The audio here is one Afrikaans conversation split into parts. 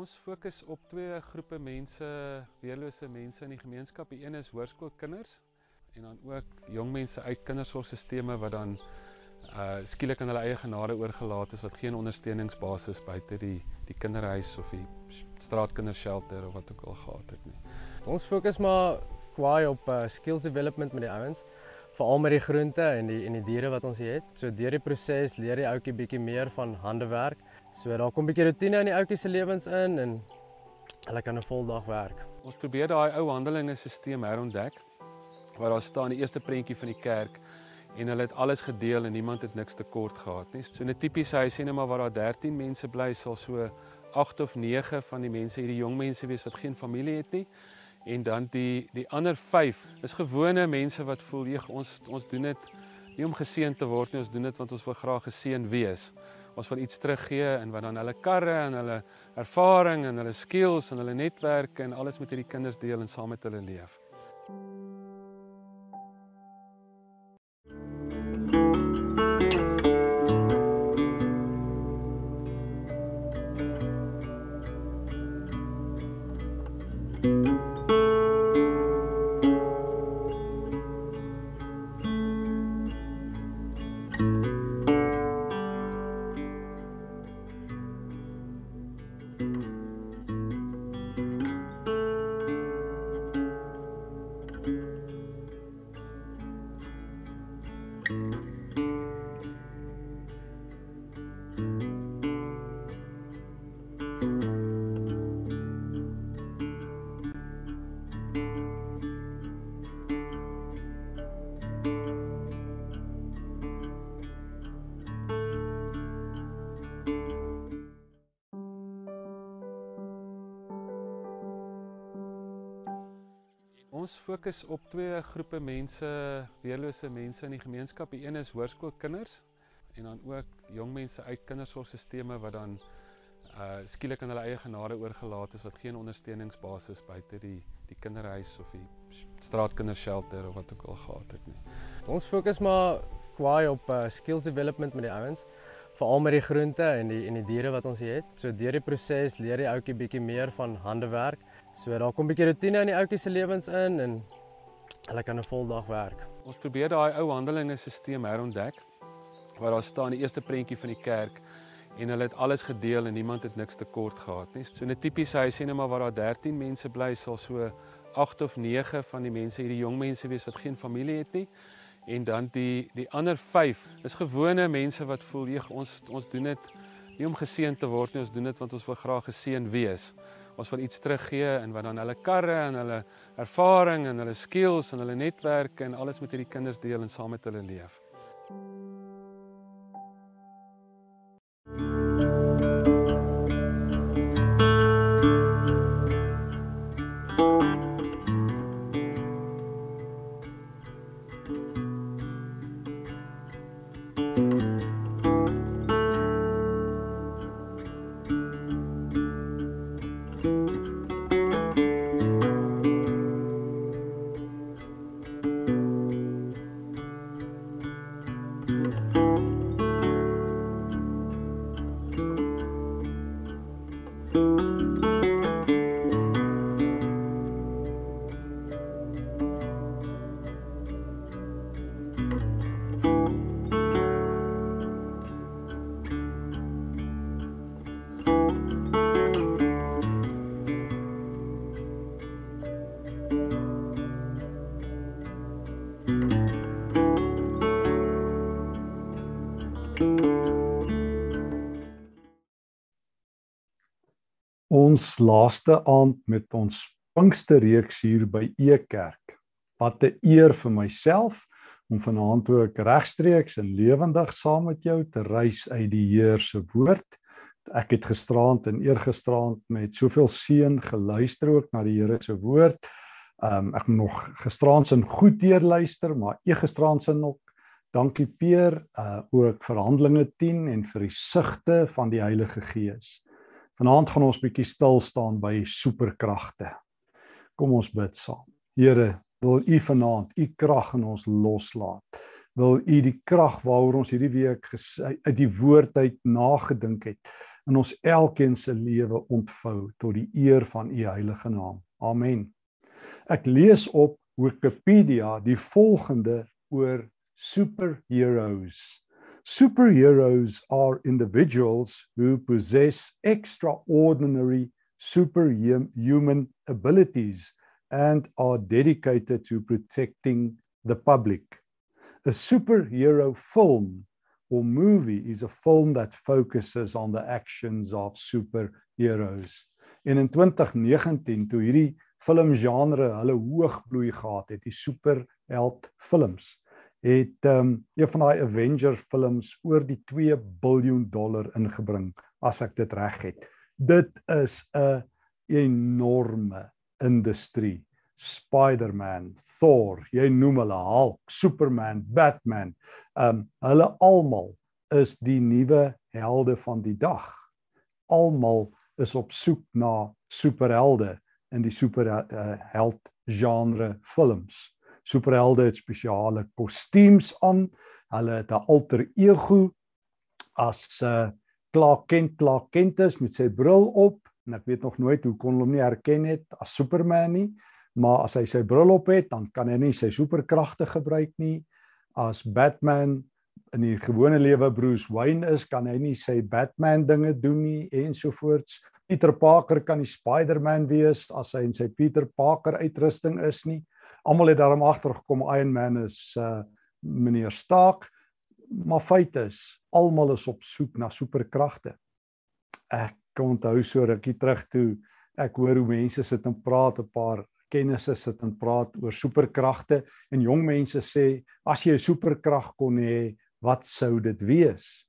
Ons fokus op twee groepe mense, weerlose mense in die gemeenskap. Die een is hoërskoolkinders en dan ook jong mense uit kindersorgstelsels wat dan uh skielik aan hulle eie genade oorgelaat is wat geen ondersteuningsbasis buite die die kinderhuis of die straatkindershelter of wat ook al gehad het nie. Ons fokus maar kwaai op uh, skills development met die ouens, veral met die groente en die en die diere wat ons hier het. So deur die proses leer die ouetjie bietjie meer van handewerk So daar kom 'n bietjie rotine in die ouetjies se lewens in en hulle kan 'n voldag werk. Ons probeer daai ou handelinge stelsel herontdek waar daar staan die eerste prentjie van die kerk en hulle het alles gedeel en niemand het niks tekort gehad nie. So 'n tipiese huisie net maar waar daar 13 mense bly sal so 8 of 9 van die mense hierdie jong mense wees wat geen familie het nie en dan die die ander 5 is gewone mense wat voel jy ons ons doen dit nie om geseën te word nie ons doen dit want ons wil graag geseën wees ons wil iets teruggee en wat dan hulle karre en hulle ervaring en hulle skills en hulle netwerke en alles met hierdie kinders deel en saam met hulle leef. Fokus op twee groepe mense, weerlose mense in die gemeenskap. Die een is hoërskoolkinders en dan ook jong mense uit kindersorgstelsels wat dan uh skielik aan hulle eie genade oorgelaat is wat geen ondersteuningsbasis buite die die kinderhuis of die straatkindershelter of wat ook al gehad het nie. Ons fokus maar kwaai op uh skills development met die ouens, veral met die groente en die en die diere wat ons hier het. So deur die proses leer die ouetjie bietjie meer van handewerk So daar kom 'n bietjie rotine in die ouetjies se lewens in en hulle kan 'n voldag werk. Ons probeer daai ou handelinge stelsel herontdek waar daar staan die eerste prentjie van die kerk en hulle het alles gedeel en niemand het niks tekort gehad nie. So 'n tipiese huisie net maar waar daar 13 mense bly sal so 8 of 9 van die mense hierdie jong mense wees wat geen familie het nie en dan die die ander 5 is gewone mense wat voel jy ons ons doen dit nie om geseën te word nie ons doen dit want ons wil graag geseën wees ons wil iets teruggee en wat dan hulle karre en hulle ervaring en hulle skills en hulle netwerke en alles met hierdie kinders deel en saam met hulle leef. Ons laaste aand met ons Pinksterreeks hier by Ekerk. Wat 'n eer vir myself om vanaand ook regstreeks en lewendig saam met jou te reis uit die Heer se woord. Ek het gisteraand en eergisteraand met soveel seën geluister ook na die Here se woord. Um ek moet nog gisteraand se goed deurluister, maar eergisteraand se nog dankie Peer uh ook vir Handelinge 10 en vir die sigte van die Heilige Gees. Vanaand gaan ons bietjie stil staan by superkragte. Kom ons bid saam. Here, wil U vanaand U krag in ons loslaat. Wil U die krag waaroor ons hierdie week uit die woord uit nagedink het, in ons elkeen se lewe ontvou tot die eer van u heilige naam. Amen. Ek lees op Wikipedia die volgende oor superheroes. Superheroes are individuals who possess extraordinary superhuman abilities and are dedicated to protecting the public. A superhero film or movie is a film that focuses on the actions of superheroes. En in 2019 toe hierdie filmgenre hulle hoogbloei gehad het, die superheld films, het um, een van daai Avengers films oor die 2 miljard dollar ingebring as ek dit reg het. Dit is 'n enorme industrie. Spider-Man, Thor, jy noem hulle Hulk, Superman, Batman. Um hulle almal is die nuwe helde van die dag. Almal is op soek na superhelde in die superheld uh, genre films. Superhelde het spesiale kostuums aan. Hulle het 'n alter ego as 'n uh, Clark Kent, Clark Kent is met sy bril op en ek weet nog nooit hoe kon hom nie herken het as Superman nie maar as hy sy bril op het, dan kan hy nie sy superkragte gebruik nie. As Batman in die gewone lewe Bruce Wayne is, kan hy nie sy Batman dinge doen nie ensovoorts. Peter Parker kan nie Spider-Man wees as hy in sy Peter Parker uitrusting is nie. Almal het daarom agtergekom Iron Man is uh meneer Stark. Maar feit is, almal is op soek na superkragte. Ek kan onthou so rukkie terug toe ek hoor hoe mense sit en praat 'n paar kennisse sit en praat oor superkragte en jong mense sê as jy 'n superkrag kon hê, wat sou dit wees?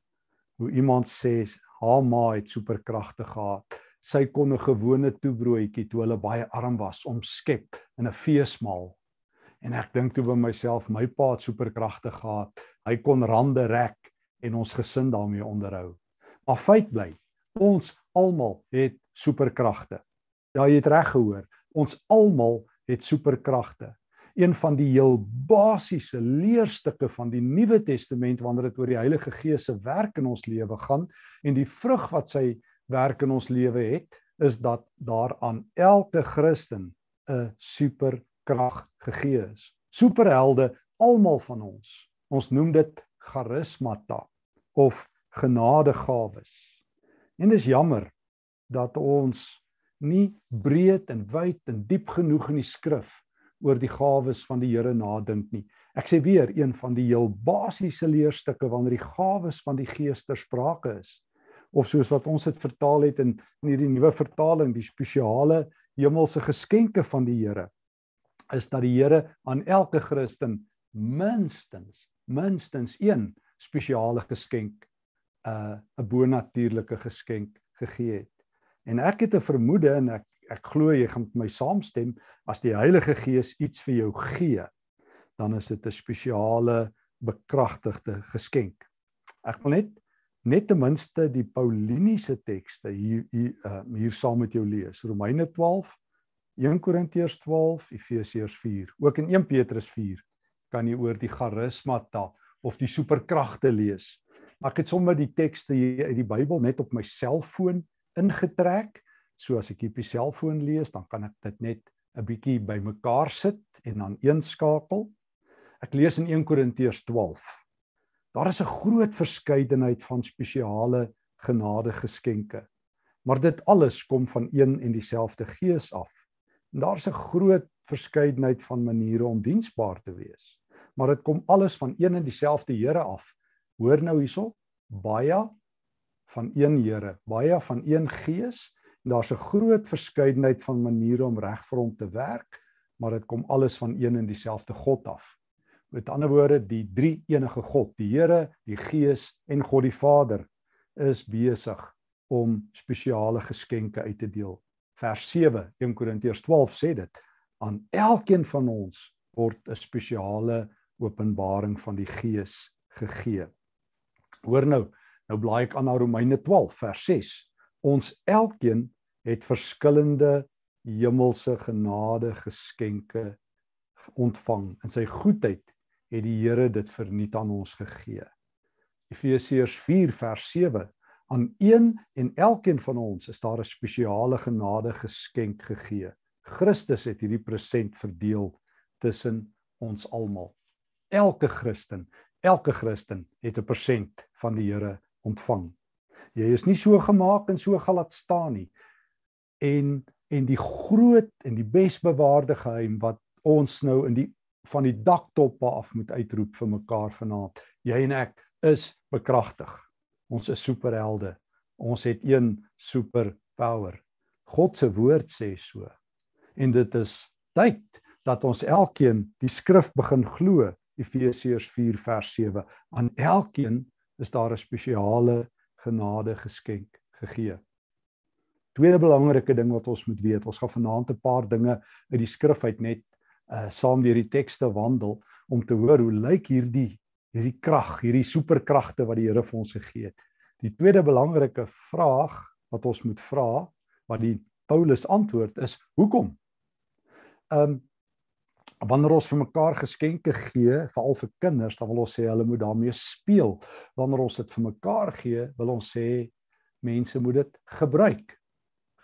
Hoe iemand sê haar ma het superkragte gehad. Sy kon 'n gewone toebroodjie toe hulle baie arm was omskep in 'n feesmaal. En ek dink toe by myself, my pa het superkragte gehad. Hy kon rande rek en ons gesin daarmee onderhou. Maar feit bly, ons almal het superkragte. Ja, jy het reg gehoor ons almal het superkragte. Een van die heel basiese leerstukke van die Nuwe Testament wanneer dit oor die Heilige Gees se werk in ons lewe gaan en die vrug wat sy werk in ons lewe het, is dat daar aan elke Christen 'n superkrag gegee is. Superhelde almal van ons. Ons noem dit charismata of genadegawes. En dis jammer dat ons nie breed en wyd en diep genoeg in die skrif oor die gawes van die Here nadink nie. Ek sê weer een van die heel basiese leerstukke wanneer die gawes van die Gees ter sprake is of soos wat ons dit vertaal het in in hierdie nuwe vertaling die spesiale hemelse geskenke van die Here is dat die Here aan elke Christen minstens minstens een spesiale geskenk 'n uh, 'n bonatuurlike geskenk gegee het. En ek het 'n vermoede en ek ek glo jy gaan met my saamstem as die Heilige Gees iets vir jou gee, dan is dit 'n spesiale bekragtigde geskenk. Ek wil net net ten minste die Pauliniese tekste hier hier uh, hier saam met jou lees. Romeine 12, 1 Korintiërs 12, Efesiërs 4, ook in 1 Petrus 4 kan jy oor die charismata of die superkragte lees. Ek het sommer die tekste hier uit die Bybel net op my selfoon ingetrek. So as ek hier op die selfoon lees, dan kan ek dit net 'n bietjie bymekaar sit en dan eenskakel. Ek lees in 1 Korintiërs 12. Daar is 'n groot verskeidenheid van spesiale genade geskenke. Maar dit alles kom van een en dieselfde Gees af. En daar's 'n groot verskeidenheid van maniere om diensbaar te wees. Maar dit kom alles van een en dieselfde Here af. Hoor nou hierso, baie van een Here, baie van een Gees en daar's 'n groot verskeidenheid van maniere om reg vir hom te werk, maar dit kom alles van een en dieselfde God af. Met ander woorde, die drie enige God, die Here, die Gees en God die Vader is besig om spesiale geskenke uit te deel. Vers 7, 1 Korintiërs 12 sê dit, aan elkeen van ons word 'n spesiale openbaring van die Gees gegee. Hoor nou, Nou blaai ek aan na Romeine 12 vers 6. Ons elkeen het verskillende hemelse genade geskenke ontvang. In sy goedheid het die Here dit verniet aan ons gegee. Efesiërs 4 vers 7. Aan een en elkeen van ons is daar 'n spesiale genade geskenk gegee. Christus het hierdie present verdeel tussen ons almal. Elke Christen, elke Christen het 'n persent van die Here ontvang. Jy is nie so gemaak en so gelaat staan nie. En en die groot en die besbewaarde geheim wat ons nou in die van die daktoppe af moet uitroep vir mekaar vanaand. Jy en ek is bekragtig. Ons is superhelde. Ons het een super power. God se woord sê so. En dit is tyd dat ons elkeen die skrif begin glo. Efesiërs 4 vers 7. Aan elkeen is daar 'n spesiale genade geskenk gegee. Tweede belangrike ding wat ons moet weet, ons gaan vanaand 'n paar dinge uit die skrif uit net uh saam deur die tekste wandel om te hoor hoe lyk hierdie hierdie krag, hierdie superkragte wat die Here vir ons gegee het. Die tweede belangrike vraag wat ons moet vra, wat die Paulus antwoord is, hoekom? Um wanneer ons vir mekaar geskenke gee, veral vir kinders, dan wil ons sê hulle moet daarmee speel. Wanneer ons dit vir mekaar gee, wil ons sê mense moet dit gebruik.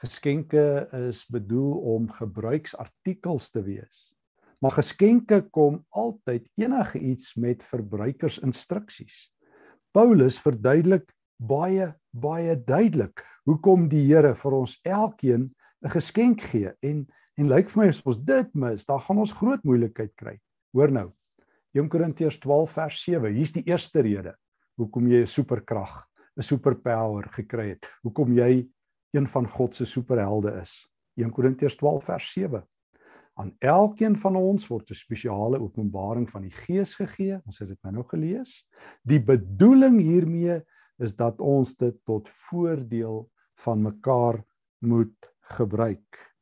Geskenke is bedoel om gebruiksartikels te wees. Maar geskenke kom altyd enige iets met verbruikersinstruksies. Paulus verduidelik baie baie duidelik hoekom die Here vir ons elkeen 'n geskenk gee en En lyk vir my as ons dit mis, dan gaan ons groot moeilikheid kry. Hoor nou. 1 Korintiërs 12 vers 7. Hier's die eerste rede hoekom jy 'n superkrag, 'n superpower gekry het. Hoekom jy een van God se superhelde is. 1 Korintiërs 12 vers 7. Aan elkeen van ons word 'n spesiale openbaring van die Gees gegee. Ons het dit nou nog gelees. Die bedoeling hiermee is dat ons dit tot voordeel van mekaar moet gebruik.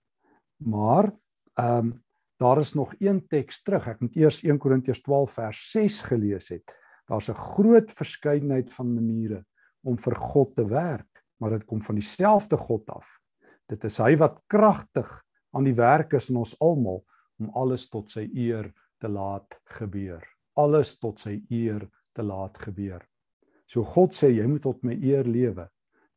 Maar ehm um, daar is nog een teks terug. Ek moet eers 1 Korintiërs 12 vers 6 gelees het. Daar's 'n groot verskeidenheid van maniere om vir God te werk, maar dit kom van dieselfde God af. Dit is hy wat kragtig aan die werk is in ons almal om alles tot sy eer te laat gebeur. Alles tot sy eer te laat gebeur. So God sê jy moet tot my eer lewe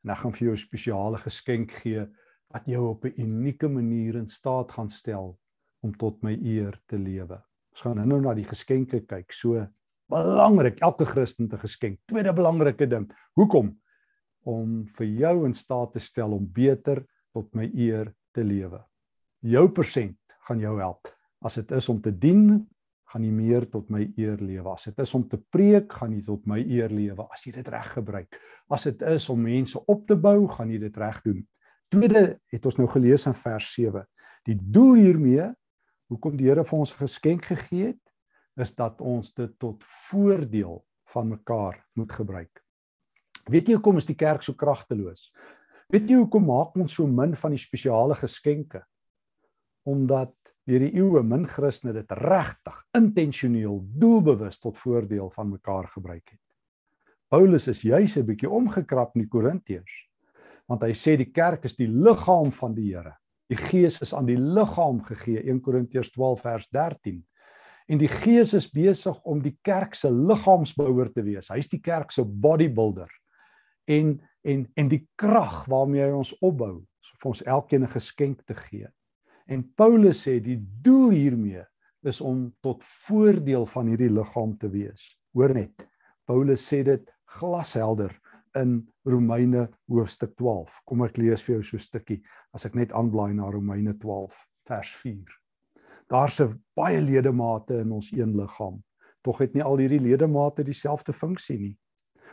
en ek gaan vir jou 'n spesiale geskenk gee wat jou op 'n unieke manier in staat gaan stel om tot my eer te lewe. Ons gaan nou na die geskenke kyk. So belangrik, elke Christen te geskenk. Tweede belangrike ding. Hoekom? Om vir jou in staat te stel om beter tot my eer te lewe. Jou persent gaan jou help. As dit is om te dien, gaan jy meer tot my eer lewe. As dit is om te preek, gaan jy tot my eer lewe as jy dit reg gebruik. As dit is om mense op te bou, gaan jy dit reg doen. Tweede het ons nou gelees in vers 7. Die doel hiermee hoekom die Here vir ons 'n geskenk gegee het, is dat ons dit tot voordeel van mekaar moet gebruik. Weet jy hoekom is die kerk so kragteloos? Weet jy hoekom maak ons so min van die spesiale geskenke? Omdat deur die eeue min Christene dit regtig intentioneel doelbewus tot voordeel van mekaar gebruik het. Paulus is juis 'n bietjie omgekrap in die Korintiërs want hy sê die kerk is die liggaam van die Here. Die Gees is aan die liggaam gegee 1 Korintiërs 12 vers 13. En die Gees is besig om die kerk se liggaamsbouer te wees. Hy's die kerk se bodybuilder. En en en die krag waarmee hy ons opbou, so vir ons elkeen 'n geskenk te gee. En Paulus sê die doel hiermee is om tot voordeel van hierdie liggaam te wees. Hoor net. Paulus sê dit glashelder in Romeine hoofstuk 12. Kom ek lees vir jou so 'n stukkie as ek net aanblaai na Romeine 12 vers 4. Daar's baie ledemate in ons een liggaam. Tog het nie al hierdie ledemate dieselfde funksie nie.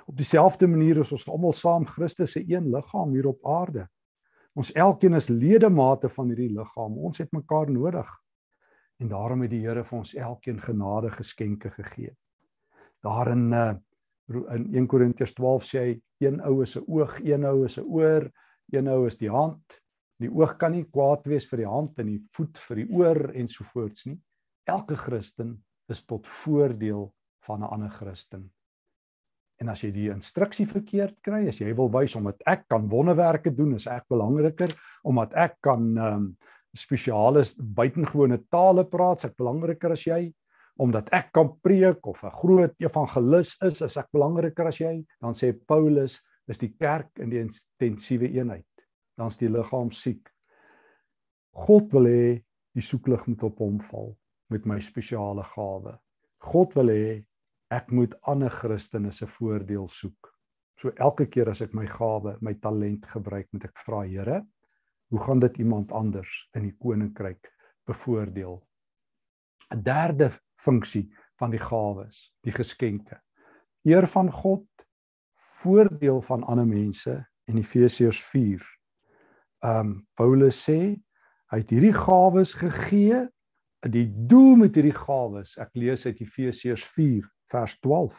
Op dieselfde manier is ons almal saam Christus se een liggaam hier op aarde. Ons elkeen is ledemate van hierdie liggaam. Ons het mekaar nodig. En daarom het die Here vir ons elkeen genade geskenke gegee. Daarin in 1 Korintiërs 12 sê hy een ou is 'n oog, een ou is 'n oor, een ou is die hand. Die oog kan nie kwaad wees vir die hand en die voet vir die oor ensovoorts nie. Elke Christen is tot voordeel van 'n ander Christen. En as jy die instruksie verkeerd kry, as jy wil wys omdat ek kan wonderwerke doen, is ek belangriker omdat ek kan ehm um, spesiale buitengewone tale praat, is ek belangriker as jy omdat ek kan preek of 'n groot evangelis is, is ek belangriker as jy, dan sê Paulus is die kerk in die intensiewe eenheid. Dan's die liggaam siek. God wil hê die soeklig moet op hom val met my spesiale gawe. God wil hê ek moet ander Christene se voordeel soek. So elke keer as ek my gawe, my talent gebruik, moet ek vra Here, hoe gaan dit iemand anders in die koninkryk bevoordeel? 'n Derde funksie van die gawes, die geskenke. Eer van God, voordeel van ander mense in Efesiërs 4. Um Paulus sê hy het hierdie gawes gegee die doel met hierdie gawes ek lees uit Efesiërs 4 vers 12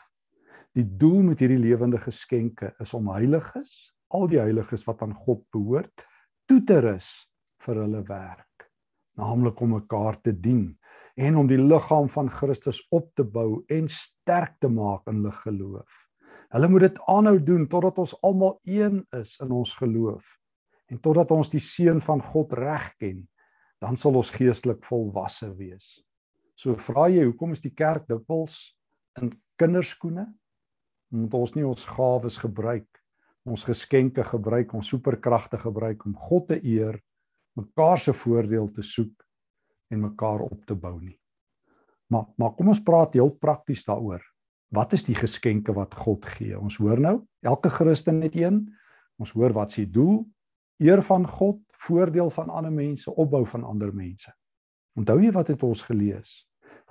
die doel met hierdie lewende geskenke is om heiliges al die heiliges wat aan God behoort toe te rus vir hulle werk naamlik om mekaar te dien en om die liggaam van Christus op te bou en sterk te maak in hulle geloof hulle moet dit aanhou doen totdat ons almal een is in ons geloof en totdat ons die seun van God reg ken, dan sal ons geestelik volwasse wees. So vra jy, hoekom is die kerk dikwels in kinderskoene? Omdat ons nie ons gawes gebruik, ons geskenke gebruik, ons superkragte gebruik om God te eer, mekaar se voordeel te soek en mekaar op te bou nie. Maar maar kom ons praat heel prakties daaroor. Wat is die geskenke wat God gee? Ons hoor nou, elke Christen het een. Ons hoor wat sy doel eer van God, voordeel van ander mense, opbou van ander mense. Onthou jy wat het ons gelees?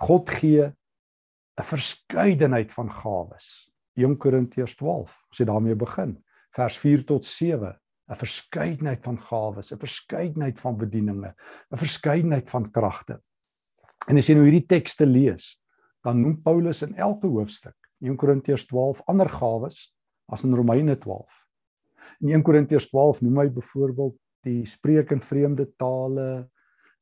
God gee 'n verskeidenheid van gawes. 1 Korintiërs 12, ons het daarmee begin. Vers 4 tot 7, 'n verskeidenheid van gawes, 'n verskeidenheid van bedieninge, 'n verskeidenheid van kragte. En as jy nou hierdie tekste lees, dan noem Paulus in elke hoofstuk, 1 Korintiërs 12, ander gawes as in Romeine 12. In 1 Korintiërs 12 noem hy byvoorbeeld die spreek in vreemde tale,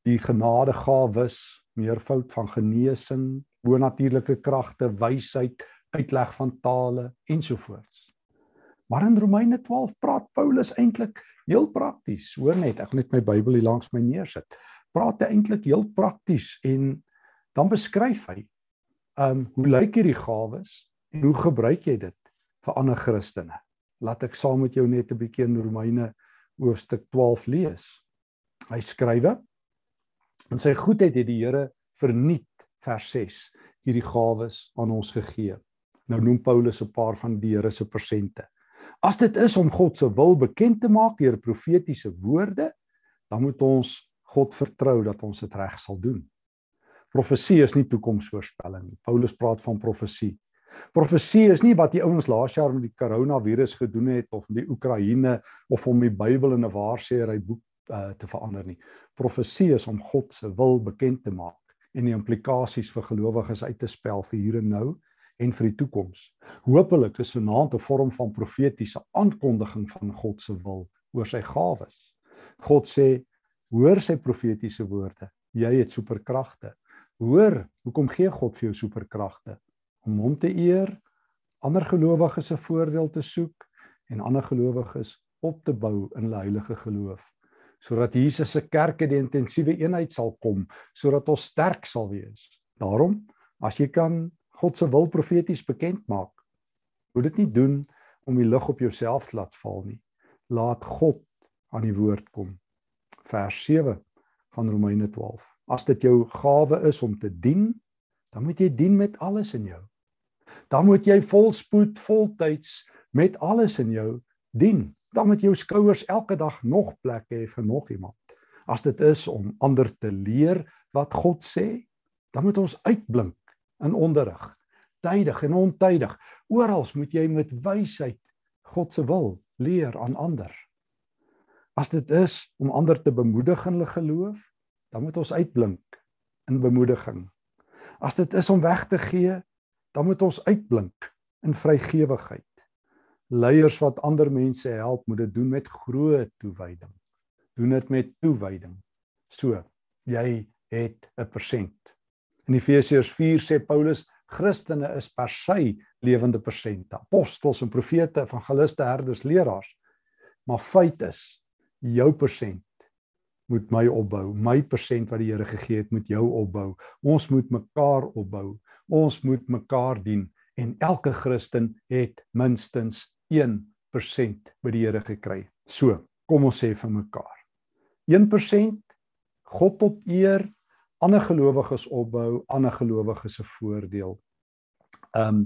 die genadegawes, meervoud van genesing, bonatuurlike kragte, wysheid, uitleg van tale ensovoorts. Maar in Romeine 12 praat Paulus eintlik heel prakties. Hoor net, ek net my Bybel hier langs my neersit. Praat hy eintlik heel prakties en dan beskryf hy um hoe lyk hierdie gawes en hoe gebruik jy dit vir ander Christene? laat ek saam met jou net 'n bietjie in Romeine hoofstuk 12 lees. Hy skrywe: "In sy goedheid het die Here verniet vers 6 hierdie gawes aan ons gegee." Nou noem Paulus 'n paar van die Here se persente. As dit is om God se wil bekend te maak deur profetiese woorde, dan moet ons God vertrou dat ons dit reg sal doen. Profesie is nie toekomsvoorspelling nie. Paulus praat van profesie. Profesie is nie wat die ouens laas jaar met die koronavirus gedoen het of met die Oekraïne of om die Bybel in 'n waarsêery boek uh, te verander nie. Profesie is om God se wil bekend te maak en die implikasies vir gelowiges uit te spel vir hier en nou en vir die toekoms. Hoopelik is vanaand 'n vorm van profetiese aankondiging van God se wil oor sy gawes. God sê: "Hoor sy profetiese woorde. Jy het superkragte. Hoor, hoekom gee God vir jou superkragte? om hom te eer, ander gelowiges se voordeel te soek en ander gelowiges op te bou in hulle heilige geloof sodat Jesus se kerk in die intensiewe eenheid sal kom sodat ons sterk sal wees. Daarom, as jy kan God se wil profeties bekend maak, moet dit nie doen om die lig op jouself te laat val nie. Laat God aan die woord kom. Vers 7 van Romeine 12. As dit jou gawe is om te dien, dan moet jy dien met alles in jou dan moet jy volspoed, voltyds met alles in jou dien. Dan moet jou skouers elke dag nog plek hê vir nog iemand. As dit is om ander te leer wat God sê, dan moet ons uitblink in onderrig, tydig en ontydig. Oral moet jy met wysheid God se wil leer aan ander. As dit is om ander te bemoedig in hulle geloof, dan moet ons uitblink in bemoediging. As dit is om weg te gee, dan moet ons uitblink in vrygewigheid. Leiers wat ander mense help, moet dit doen met groot toewyding. Doen dit met toewyding. So, jy het 'n persent. In Efesiërs 4 sê Paulus Christene is per se lewende persente. Apostels en profete, evangeliste, herders, leraars. Maar feit is, jou persent moet my opbou. My persent wat die Here gegee het, moet jou opbou. Ons moet mekaar opbou ons moet mekaar dien en elke Christen het minstens 1% by die Here gekry. So, kom ons sê vir mekaar. 1% God tot eer, ander gelowiges opbou, ander gelowiges se voordeel. Um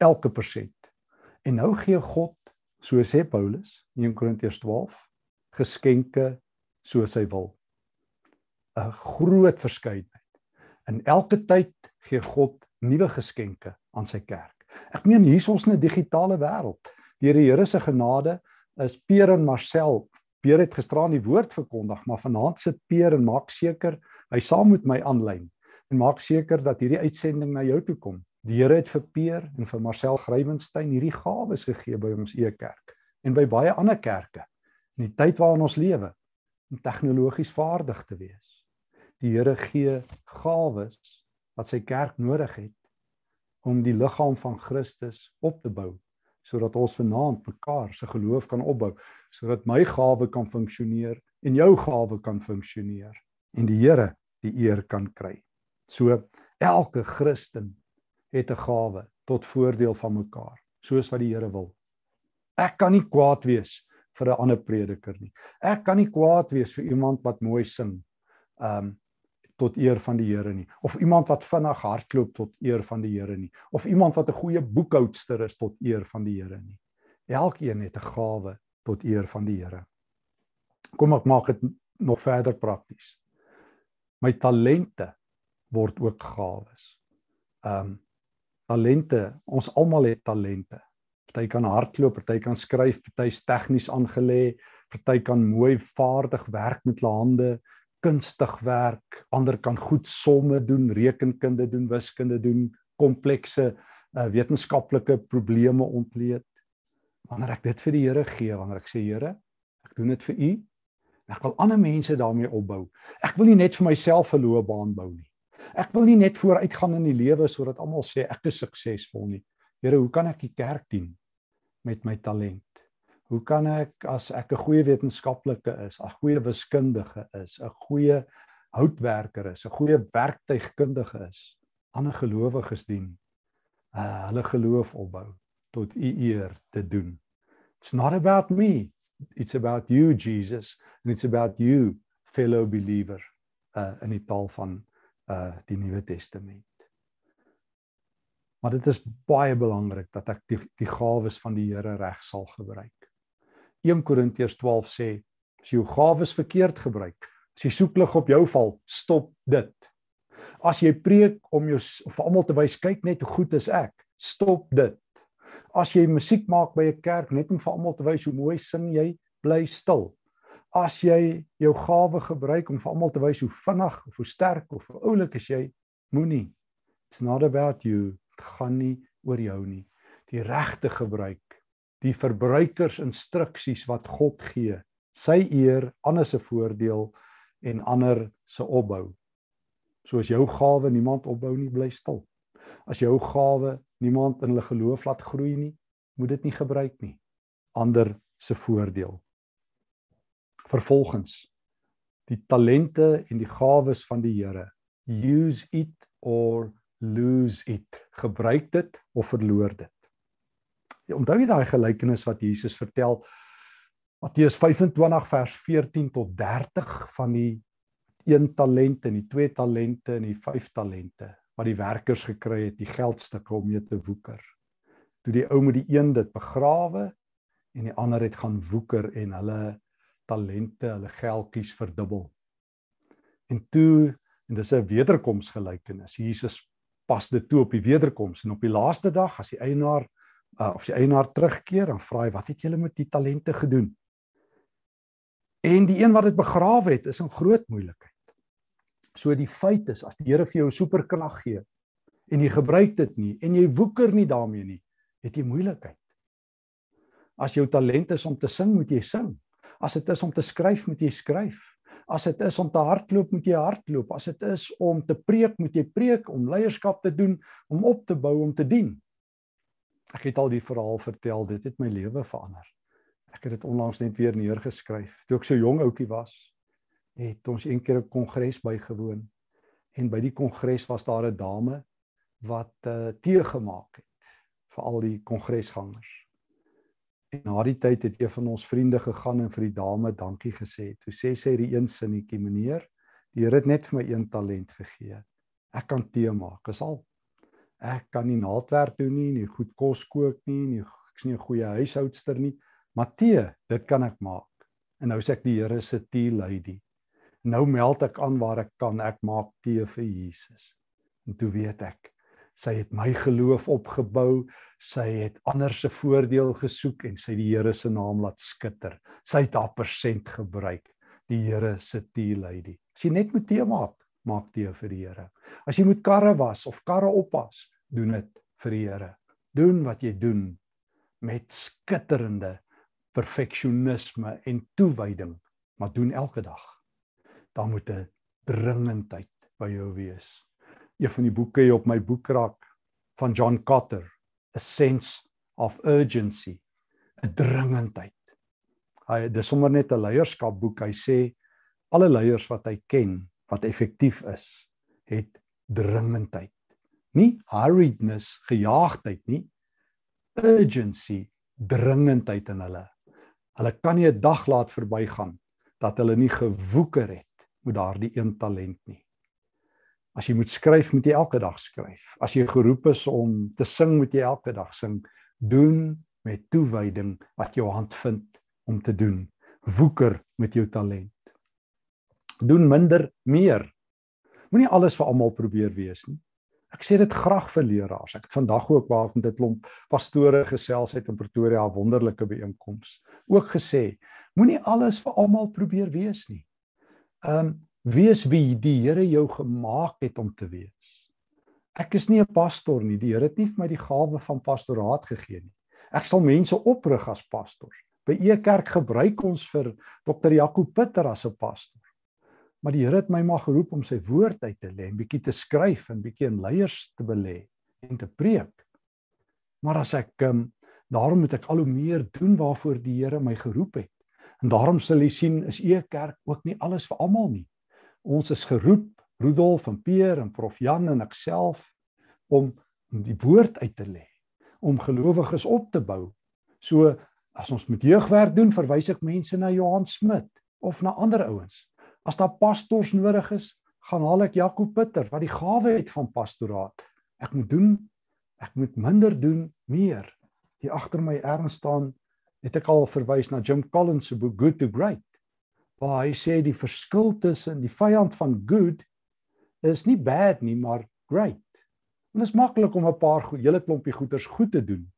elke persent. En nou gee God, so sê Paulus in 1 Korintiërs 12, geskenke soos hy wil. 'n Groot verskeidenheid. In elke tyd gee God nuwe geskenke aan sy kerk. Ek meen hier is ons in 'n digitale wêreld. Deur die Here se genade is Peer en Marcel. Peer het gisteraan die woord verkondig, maar vanaand sit Peer en maak seker hy saam met my aanlyn en maak seker dat hierdie uitsending na jou toe kom. Die Here het vir Peer en vir Marcel Grywenstein hierdie gawes gegee by ons Ekerk en by baie ander kerke in die tyd waarin ons lewe om tegnologies vaardig te wees. Die Here gee gawes wat sy kerk nodig het om die liggaam van Christus op te bou sodat ons vanaand mekaar se geloof kan opbou sodat my gawe kan funksioneer en jou gawe kan funksioneer en die Here die eer kan kry. So elke Christen het 'n gawe tot voordeel van mekaar soos wat die Here wil. Ek kan nie kwaad wees vir 'n ander prediker nie. Ek kan nie kwaad wees vir iemand wat mooi sing. Um tot eer van die Here nie of iemand wat vinnig hardloop tot eer van die Here nie of iemand wat 'n goeie boekhoudster is tot eer van die Here nie. Elkeen het 'n gawe tot eer van die Here. Kom ek maak dit nog verder prakties. My talente word ook gawes. Um talente, ons almal het talente. Party kan hardloop, party kan skryf, party is tegnies aangelê, party kan mooi vaardig werk met hulle hande, kunstig werk, ander kan goed somme doen, rekenkunde doen, wiskunde doen, komplekse uh, wetenskaplike probleme ontleed. Wanneer ek dit vir die Here gee, wanneer ek sê Here, ek doen dit vir U, ek wil ander mense daarmee opbou. Ek wil nie net vir myself 'n loopbaan bou nie. Ek wil nie net vooruitgaan in die lewe sodat almal sê ek is suksesvol nie. Here, hoe kan ek die kerk dien met my talent? Hoe kan ek as ek 'n goeie wetenskaplike is, 'n goeie wiskundige is, 'n goeie houtwerker is, 'n goeie werktuigkundige is, ander gelowiges dien, uh, hulle geloof opbou tot u eer te doen. It's not about me. It's about you Jesus and it's about you fellow believer uh in die taal van uh die Nuwe Testament. Maar dit is baie belangrik dat ek die die gawes van die Here reg sal gebruik. 1 Korintiërs 12 sê as jy jou gawes verkeerd gebruik, as jy soek lig op jou val, stop dit. As jy preek om jou vir almal te wys kyk net hoe goed is ek, stop dit. As jy musiek maak by 'n kerk net om vir almal te wys hoe mooi sing jy, bly stil. As jy jou gawe gebruik om vir almal te wys hoe vinnig of hoe sterk of hoe oulik is jy, moenie. It's not about you. Dit gaan nie oor jou nie. Die regte gebruik die verbruikersinstruksies wat God gee. Sy eer, ander se voordeel en ander se opbou. So as jou gawe niemand opbou nie, bly stil. As jou gawe niemand in hulle geloof laat groei nie, moet dit nie gebruik nie. Ander se voordeel. Vervolgens die talente en die gawes van die Here. Use it or lose it. Gebruik dit of verloor dit. Jy onthou jy daai gelykenis wat Jesus vertel Matteus 25 vers 14 tot 30 van die een talent en die twee talente en die vyf talente wat die werkers gekry het, die geldstukke om mee te woeker. Toe die ou met die een dit begrawe en die ander het gaan woeker en hulle talente, hulle geldjies verdubbel. En toe en dis 'n wederkomsgelykenis. Jesus pas dit toe op die wederkoms en op die laaste dag as die eienaar uh, of sy eienaar terugkeer en vra hy wat het julle met die talente gedoen? En die een wat dit begrawe het, is in groot moeilikheid. So die feit is as die Here vir jou superkrag gee en jy gebruik dit nie en jy woeker nie daarmee nie, het jy moeilikheid. As jou talent is om te sing, moet jy sing. As dit is om te skryf, moet jy skryf. As dit is om te hardloop, moet jy hardloop. As dit is om te preek, moet jy preek, om leierskap te doen, om op te bou, om te dien. Ek het al die verhaal vertel, dit het my lewe verander. Ek het dit onlangs net weer neergeskryf. Toe ek so jong ouetjie was, het ons een keer 'n kongres bygewoon. En by die kongres was daar 'n dame wat uh, tee gemaak het vir al die kongresgangers. En na die tyd het een van ons vriende gegaan en vir die dame dankie gesê. Toe sê sy die een sinnetjie, meneer, die Here het net vir my een talent gegee. Ek kan tee maak. Dis al. Ek kan nie naaldwerk doen nie, nie goed kos kook nie, nie ek's nie 'n goeie huishoudster nie, maar tee, dit kan ek maak. En nou sê ek die Here se tea lady. Nou meld ek aan waar ek kan, ek maak tee vir Jesus. En toe weet ek, sy het my geloof opgebou, sy het ander se voordeel gesoek en sy die Here se naam laat skitter. Sy het haar persent gebruik, die Here se tea lady. As jy net moet tee maak, maak tee vir die Here. As jy moet karre was of karre oppas, doen dit vir die Here. Doen wat jy doen met skitterende perfeksionisme en toewyding, maar doen elke dag. Daar moet 'n dringendheid by jou wees. Een van die boeke hier op my boekrak van John Cotter, A Sense of Urgency, 'n dringendheid. Hy dis sommer net 'n leierskapboek. Hy sê alle leiers wat hy ken wat effektief is, het dringendheid. Nie hurriedness, gejaagdheid nie. Urgency, dringendheid in hulle. Hulle kan nie 'n dag laat verbygaan dat hulle nie gewoeker het met daardie een talent nie. As jy moet skryf, moet jy elke dag skryf. As jy geroep is om te sing, moet jy elke dag sing. Doen met toewyding wat jou hand vind om te doen. Woeker met jou talent. Doen minder meer. Moenie alles vir almal probeer wees nie. Ek sê dit graag vir leraars. Ek het vandag ook waar met 'n klomp pastore gesels uit in Pretoria, 'n wonderlike byeenkoms. Ook gesê, moenie alles vir almal probeer wees nie. Um wees wie die Here jou gemaak het om te wees. Ek is nie 'n pastor nie. Die Here het nie vir my die gawe van pastoraat gegee nie. Ek sal mense oprig as pastors. By e kerk gebruik ons vir Dr. Jaco Pitter as 'n pastor. Maar die Here het my maar geroep om sy woord uit te lê, 'n bietjie te skryf en bietjie in leiers te belê en te preek. Maar as ek um, daarom moet ek al hoe meer doen waarvoor die Here my geroep het. En daarom sal jy sien is e kerk ook nie alles vir almal nie. Ons is geroep, Rudolf en Peer en Prof Jan en ek self om die woord uit te lê, om gelowiges op te bou. So as ons met jeugwerk doen, verwys ek mense na Johan Smit of na ander ouens. As daar pastors nodig is, gaan haal ek Jaco Pitter wat die gawe het van pastoraat. Ek moet doen, ek moet minder doen, meer. Hier agter my erns staan het ek al verwys na Jim Collins se boek Good to Great. Waar hy sê die verskil tussen die vyand van good is nie bad nie, maar great. En dit is maklik om 'n paar goed, hele klompie goeders goed te doen.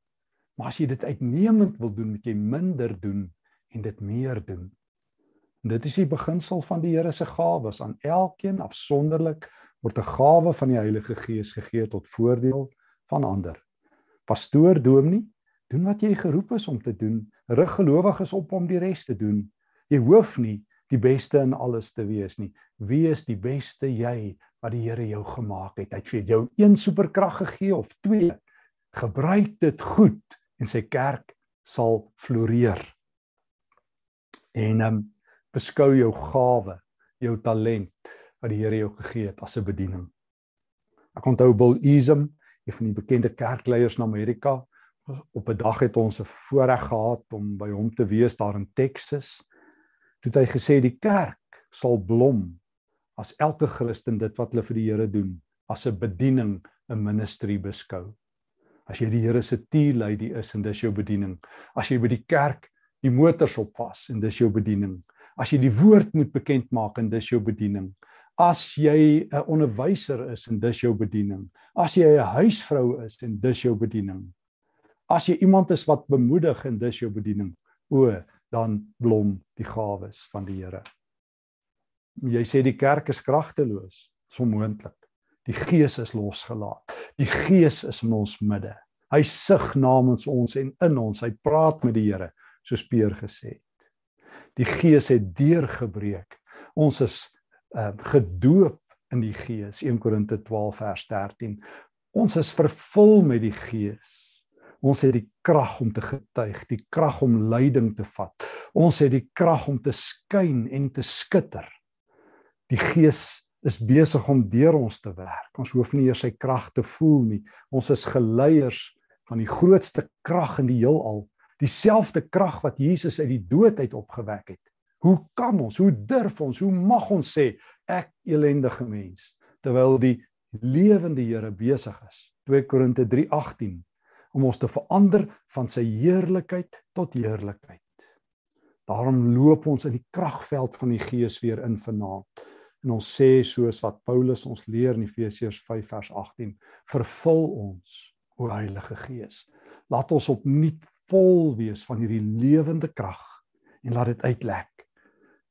Maar as jy dit uitnemend wil doen, moet jy minder doen en dit meer doen. Dit is die beginsel van die Here se gawes aan elkeen afsonderlik word 'n gawe van die Heilige Gees gegee tot voordeel van ander. Pastoor dominee, doen wat jy geroep is om te doen. Rig gelowiges op om die res te doen. Jy hoef nie die beste in alles te wees nie. Wees die beste jy wat die Here jou gemaak het. Hy het vir jou een superkrag gegee of twee. Gebruik dit goed en sy kerk sal floreer. En ehm um, beskou jou gawe, jou talent wat die Here jou gegee het as 'n bediening. Ek onthou Bill Easem, een van die bekende kerkleiers in Amerika, op 'n dag het ons 'n voorreg gehad om by hom te wees daar in Texas. Toe het hy gesê die kerk sal blom as elke Christen dit wat hulle vir die Here doen as 'n bediening, 'n ministry beskou. As jy die Here se tea lady is en dis jou bediening. As jy by die kerk die motors oppas en dis jou bediening as jy die woord moet bekend maak en dis jou bediening. As jy 'n onderwyser is en dis jou bediening. As jy 'n huisvrou is en dis jou bediening. As jy iemand is wat bemoedig en dis jou bediening. O, dan blom die gawes van die Here. Jy sê die kerk is kragteloos, so moontlik. Die Gees is losgelaat. Die Gees is in ons midde. Hy sug namens ons en in ons. Hy praat met die Here, soos Peer gesê het die gees het deurgebreek. Ons is uh, gedoop in die gees 1 Korinte 12 vers 13. Ons is vervul met die gees. Ons het die krag om te getuig, die krag om leiding te vat. Ons het die krag om te skyn en te skitter. Die gees is besig om deur ons te werk. Ons hoef nie eers sy krag te voel nie. Ons is geleiers van die grootste krag in die heelal, Dieselfde krag wat Jesus uit die dood uit opgewek het. Hoe kan ons, hoe durf ons, hoe mag ons sê ek elendige mens terwyl die lewende Here besig is. 2 Korinte 3:18 om ons te verander van sy heerlikheid tot heerlikheid. Daarom loop ons in die kragveld van die Gees weer in vanaand. En ons sê soos wat Paulus ons leer in Efesiërs 5 vers 18, vervul ons, o Heilige Gees. Laat ons opnuut vol wees van hierdie lewende krag en laat dit uitlek.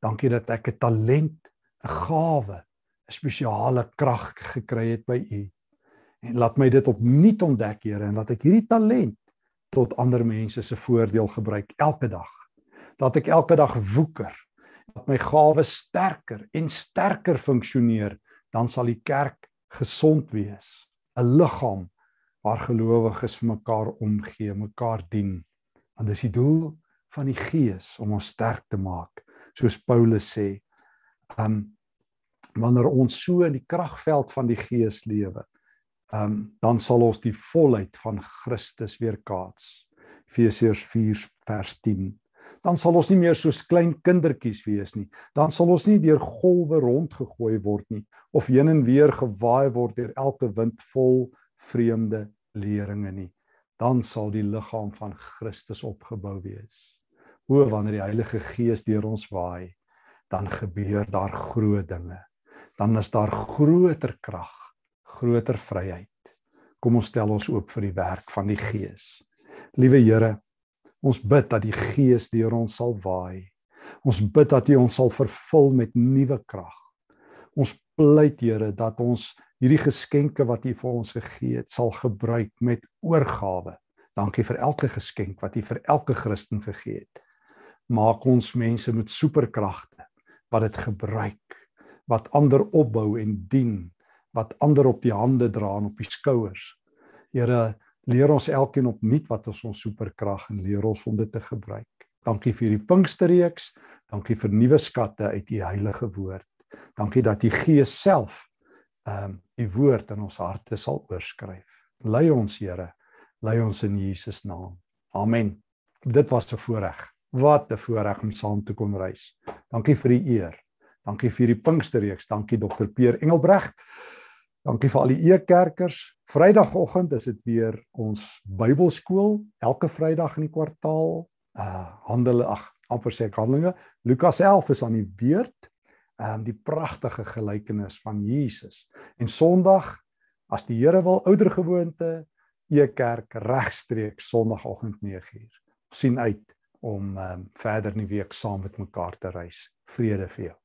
Dankie dat ek 'n talent, 'n gawe, 'n spesiale krag gekry het by U. En laat my dit opnuut ontdek, Here, en laat ek hierdie talent tot ander mense se voordeel gebruik elke dag. Laat ek elke dag woeker. Dat my gawes sterker en sterker funksioneer, dan sal die kerk gesond wees. 'n Liggaam waar gelowiges vir mekaar omgee, mekaar dien. Want dis die doel van die Gees om ons sterk te maak, soos Paulus sê. Um wanneer ons so in die kragveld van die Gees lewe, um dan sal ons die volheid van Christus weerkaats. Efesiërs 4 vers 10. Dan sal ons nie meer soos klein kindertjies wees nie. Dan sal ons nie deur golwe rondgegooi word nie of heen en weer gewaai word deur elke wind vol vreemde leringe nie. Dan sal die liggaam van Christus opgebou wees. O wanneer die Heilige Gees deur ons waai, dan gebeur daar groot dinge. Dan is daar groter krag groter vryheid. Kom ons stel ons oop vir die werk van die Gees. Liewe Here, ons bid dat die Gees deur ons sal waai. Ons bid dat U ons sal vervul met nuwe krag. Ons pleit Here dat ons hierdie geskenke wat U vir ons gegee het, sal gebruik met oorgawe. Dankie vir elke geskenk wat U vir elke Christen gegee het. Maak ons mense met superkragte wat dit gebruik, wat ander opbou en dien wat ander op die hande dra en op die skouers. Here, leer ons elkeen opnuut wat is ons superkrag en leer ons om dit te gebruik. Dankie vir hierdie Pinksterreeks. Dankie vir nuwe skatte uit u heilige woord. Dankie dat u Gees self ehm um, die woord in ons harte sal oorskryf. Lei ons, Here. Lei ons in Jesus naam. Amen. Dit was 'n voorreg. Wat 'n voorreg om saam te kon reis. Dankie vir die eer. Dankie vir die Pinksterreeks. Dankie Dr. Peer Engelbregt. Dankie vir al die e-kerkers. Vrydagoggend is dit weer ons Bybelskool elke Vrydag in die kwartaal. Uh Handel ag amper sê ek Handelinge. Lukas 11 is aan die beurt. Um, die pragtige gelykenis van Jesus. En Sondag as die Here wil ouer gewoonte e-kerk regstreeks Sondagoggend 9uur. sien uit om um, verder in die week saam met mekaar te reis. Vrede vir jou.